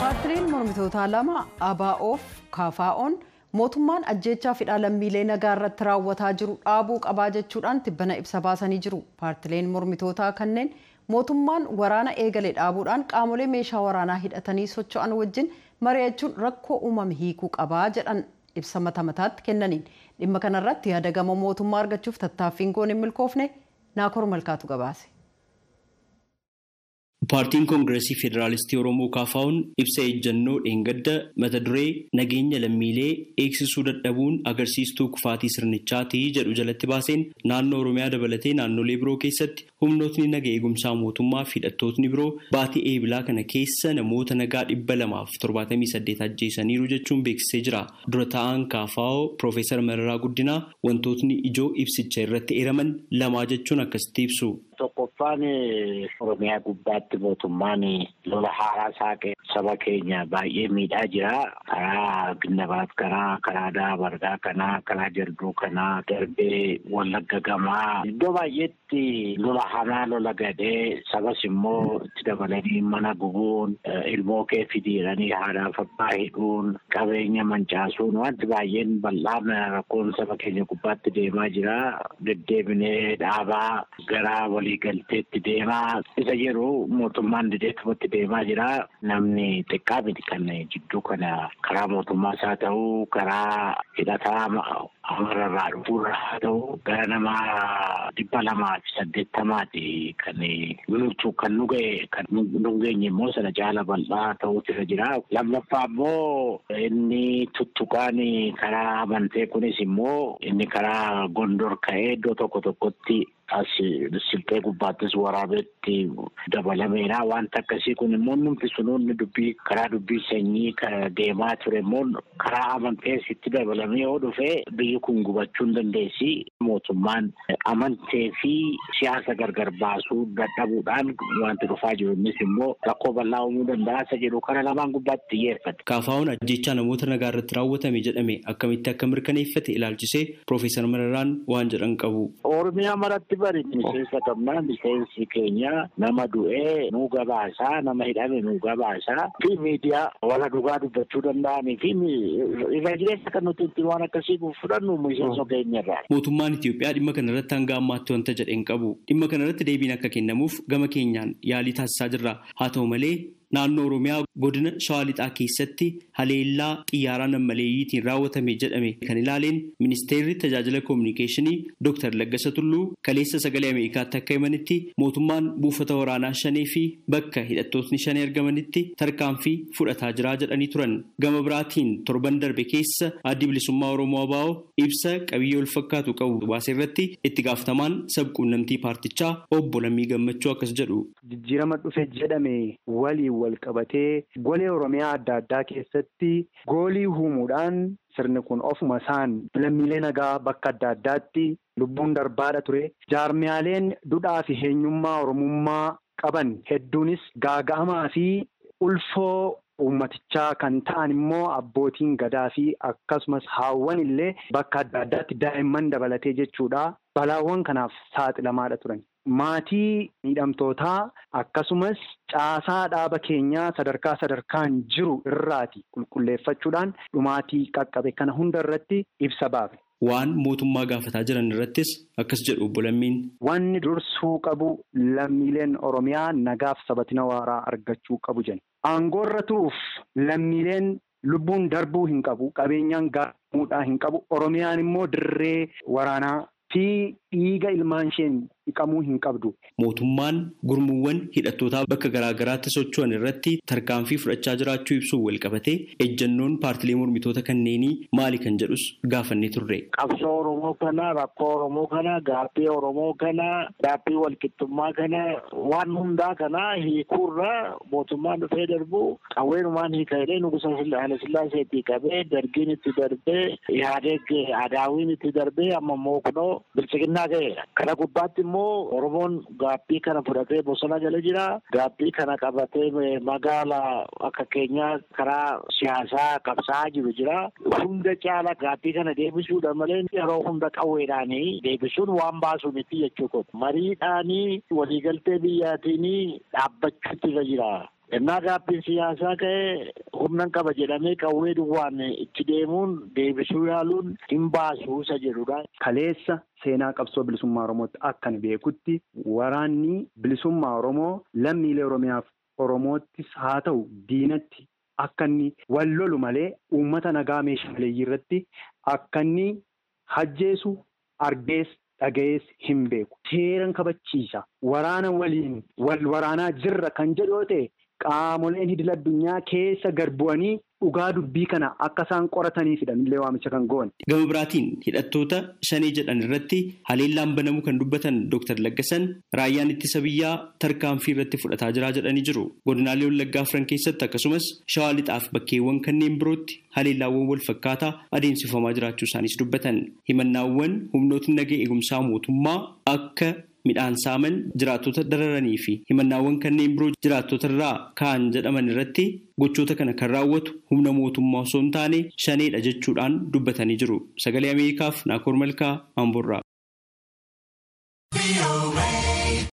paartileen mormitootaa lama ABO'f KFO'n mootummaan ajjeechaa fidhaa lammiilee nagaa irratti raawwataa jiru dhaabuu qabaa jechuudhaan tibbana ibsa baasanii jiru paartileen mormitootaa kanneen mootummaan waraana eegale dhaabuudhaan qaamolee meeshaa waraanaa hidhatanii socho'an wajjin mari'achuun rakkoo uumame hiikuu qabaa jedhan ibsa mata mataatti kennaniin dhimma kanarratti yaada gama mootummaa argachuuf tattaaffiin goon hin milkoofne naakor malkaatu gabaase. Paartiin Koongireesii Federaalistii Oromoo KFO'n ibsa ejjennoo dheengadda mata duree nageenya lammiilee eegsisuu dadhabuun agarsiistuu kufaatii sirnichaati jedhu jalatti baaseen naannoo Oromiyaa dabalatee naannolee biroo keessatti humnootni naga eegumsaa mootummaa fi hidhattootni biroo baatii eebilaa kana keessa namoota nagaa dhibba lamaaf torbaatamii saddeet ajjeesaniiru jechuun beeksisee jira. Dura ta'an KFO Piroofeesar Mararaa Guddinaa wantootni ijoo ibsicha irratti eeraman lamaa jechuun akkasitti ibsu. Tokkoffaan Oromiyaa gubbaatti mootummaan lola haaraa saaqee saba keenya baay'ee miidhaa jira. Karaa Ginnabaat kanaa, karaa Daabargaa kanaa, karaa Jalduu kanaa, darbee Wallagga gamaa iddoo baay'eetti lola hamaa lola gadhee sabas immoo itti dabalanii mana gubuun ilmoo kee fidiiranii haadhaaf abbaa hidhuun qabeenya mancaasuun wanti baay'een bal'aan rakkoon saba keenya gubbaatti deemaa jira. Deddeebinee dhaabaa gara waliigalteetti deemaa isa jedhu mootummaan dideetumatti deemaa jira. Namni xiqqaa miti kan jidduu kana karaa mootummaas haa ta'u karaa hidhataa amararraa dhufuurra haa ta'u gara nama dhibba lamaa fi saddeettamaati kan nuti kan nu ga'e kan nu geenye immoo sana caala bal'aa ta'uutu irra jira. Lammaffaa immoo inni tuttuqaan karaa amantee kunis immoo inni karaa gondor ka'ee iddoo tokko tokkotti as silxee gubbaattis waraabeetti dabalameera wanta akkasii kun immoo numti sunuunni dubbii karaa dubbii sanyii deemaa ture immoo karaa amantees itti dabalamee yoo dhufe biyyi kun gubachuu hin dandeessi mootummaan amantee fi siyaasa gargar baasuu dadhabuudhaan wanti dhufaa jiru innis immoo rakkoo bal'aa uumuu danda'a isa jedhu kana lamaan gubbaatti xiyyeeffate. KFO'n ajjechaa namoota nagaa irratti raawwatame jedhame akkamitti akka mirkaneeffate ilaalchisee Piroofeesar Mararaan waan jedhan qabu. Oromiyaa maratti bari miseensa qabnaa miseensi keenya nama du'ee nuu gabaasaa nama hidhame nuu gabaasaa fi miidiyaa wala dhugaa dubbachuu danda'anii fi irra jireessa kan nuti ittiin waan akkasii fudhannu miseensa keenyarraa. Mootummaan Itoophiyaa dhimma kana irratti hanga ammaatti wanta jedheen qabu. Dhimma kana irratti deebiin akka kennamuuf gama keenyaan yaalii taasisaa jirra. Haa ta'u malee naannoo Oromiyaa godina Shawaa Lixaa keessatti haleellaa xiyyaaraa nammaleeyyiitiin raawwatame jedhame kan ilaaleen ministeerri tajaajila koominikeeshinii Dr. Laggasa Tulluu kaleessa sagalee Ameerikaatti akka himanitti mootummaan buufata waraanaa shanee fi bakka hidhattootni shanee argamanitti tarkaanfii fudhataa jiraa jedhanii turan. Gama biraatiin torban darbe keessa addi bilisummaa Oromoo ABO ibsa qabiyyee wal fakkaatu qabu baase irratti itti gaafatamaan sabquunnamtii paartichaa obbo Lammii Gammachuu akkas jedhu. Jijjiirama dhufe jedhame waliin wal qabatee golee Oromiyaa adda addaa keessatti goolii uumuudhaan sirni kun ofuma isaan lammiilee nagaa bakka adda addaatti lubbuun darbaadha ture. Jaarmiyaaleen dudhaa fi eenyummaa Oromummaa qaban hedduunis gaaga'amaa fi ulfoo uummatichaa kan ta'an immoo abbootiin gadaa fi akkasumas haawwan illee bakka adda addaatti daa'imman dabalatee jechuudha. Balaawwan kanaaf saaxilamaadha turan. Maatii miidhamtootaa akkasumas caasaa dhaaba keenyaa sadarkaa sadarkaan jiru irraati qulqulleeffachuudhaan dhumaatii qaqqabe kana hunda irratti ibsa baafe. Waan mootummaa gaafataa jiran irrattis akkas jedhu obbo Lammiin. Wanni dursuu qabu lammiileen Oromiyaa nagaaf sabatina waaraa argachuu qabu jenna. Aangoorra turuuf lammiileen lubbuun darbuu hin qabu. Qabeenyaan gaaramuudhaa hin qabu. Oromiyaan immoo dirree waraanaa fi dhiiga ilmaan isheen dhiqamuu hin qabdu. Mootummaan gurmuuwwan hidhattootaa bakka garaagaraatti socho'an irratti tarkaanfii fudhachaa jiraachuu ibsuun walqabatee ejjannoon paartilee mormitoota kanneenii maali kan jedhus gaafannee turre. Qabsoo Oromoo kana rakkoo Oromoo kana gaaffii Oromoo kana gaaffii walqixxummaa kana waan hundaa kana hiikuurra mootummaan dhufee darbu qawweenumaan hiikadhee nugusa Hayilasillaaseetii qabee dargiin itti darbee Ihaadeeg Adaawiin itti darbee amma immoo kunoo bilchiginnaa ga'eera. Kana gubbaatti immoo Oromoon gaaffii kana fudhatee bosona jala jira. Gaaffii kana qabatee magaala akka keenyaa karaa siyaasaa qabsaa'aa jiru jira. Hunda caala gaaffii kana deebisuudha malee yeroo hunda qawweedhaanii deebisuun waan baasuu miti jechuudha. Mariidhaanii waliigaltee biyyaatiin dhaabbachuutti irra jira. Innaa gaaffiin siyaasaa ka'ee humnan qaba jedhamee qawwee duwwaan itti deemuun deebisuu yaaluun hin baasuu isa jedhudha. Kaleessa seenaa qabsoo bilisummaa Oromootti akkan beekutti waraanni bilisummaa Oromoo lammiilee Oromiyaaf Oromoottis haa ta'u diinatti akka inni wal lolu malee uummata nagaa meeshaalee irratti akka inni hajjeesu argees dhagayees hin beeku. Seeran kabachiisa. Waraana waliin wal waraanaa jirra kan jedhu yoo ta'e qaamoleen idil addunyaa keessa gad bu'anii dhugaa dubbii kana akka isaan qorataniifidha illee waamicha kan goone. Gama biraatiin hidhattoota shanee jedhan irratti haleellaan banamuu kan dubbatan Dr. Laggasan raayyaan ittisa biyyaa tarkaanfii irratti fudhataa jira jedhanii jiru. Godinaalee Wallaggaa Afran keessatti akkasumas Shawaa Lixaaf bakkeewwan kanneen birootti haleellaawwan wal fakkaataa adeemsifamaa jiraachuu isaaniis dubbatan. Himannaawwan humnootni nagaa eegumsaa mootummaa akka midhaan saaman jiraattota dararanii fi himannaawwan kanneen biroo jiraattota irraa ka'an jedhaman irratti gochoota kana kan raawwatu humna mootummaa osoo hin taane shaneedha jechuudhaan dubbatanii jiru. Sagalee Ameerikaaf Naakoor Malkaa Amboorraa.